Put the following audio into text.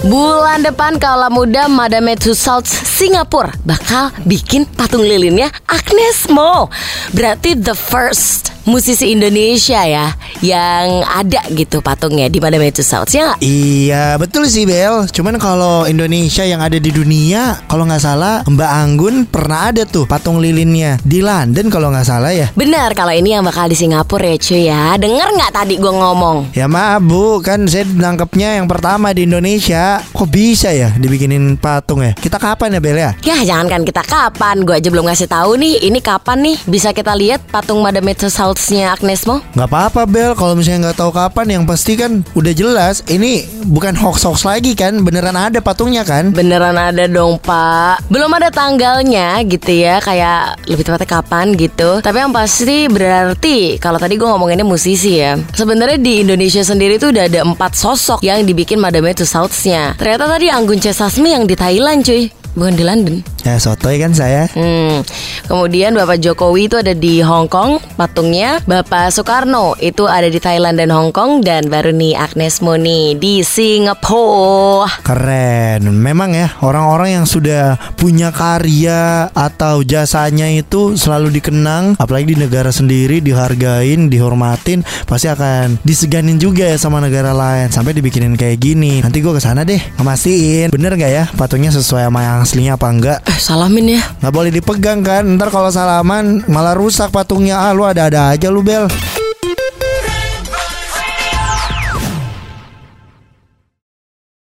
Bulan depan kaula muda Madame Tussauds Singapura bakal bikin patung lilinnya Agnes Mo. Berarti the first musisi Indonesia ya yang ada gitu patungnya di Madame Tussauds ya? Iya betul sih Bel Cuman kalau Indonesia yang ada di dunia Kalau nggak salah Mbak Anggun pernah ada tuh patung lilinnya Di London kalau nggak salah ya Benar kalau ini yang bakal di Singapura ya cuy ya. Dengar nggak tadi gue ngomong? Ya maaf bu Kan saya nangkepnya yang pertama di Indonesia Kok bisa ya dibikinin patung ya Kita kapan ya Bel ya Ya jangankan kita kapan, gue aja belum ngasih tahu nih. Ini kapan nih bisa kita lihat patung Madame Tussauds-nya Agnes Mo? nggak apa-apa Bel Kalau misalnya nggak tahu kapan Yang pasti kan udah jelas Ini bukan hoax-hoax lagi kan Beneran ada patungnya kan? Beneran ada dong pak. Belum ada tanggalnya gitu ya Kayak lebih tepatnya kapan gitu. Tapi yang pasti berarti Kalau tadi gue ngomonginnya musisi ya Sebenarnya di Indonesia sendiri tuh udah ada empat sosok Yang dibikin Madame Tussauds-nya. Ternyata tadi Anggun C. Sasmi yang di Thailand cuy. Bukan di London Ya sotoy kan saya Hmm. Kemudian Bapak Jokowi itu ada di Hong Kong patungnya. Bapak Soekarno itu ada di Thailand dan Hong Kong dan baru nih Agnes Moni di Singapura. Keren Memang ya Orang-orang yang sudah punya karya Atau jasanya itu Selalu dikenang Apalagi di negara sendiri Dihargain Dihormatin Pasti akan diseganin juga ya Sama negara lain Sampai dibikinin kayak gini Nanti gue ke sana deh Ngemastiin Bener gak ya Patungnya sesuai sama yang aslinya apa enggak Eh, salamin ya. Nggak boleh dipegang kan. Ntar kalau salaman Malah rusak patungnya. Ah lu ada-ada aja lu Bel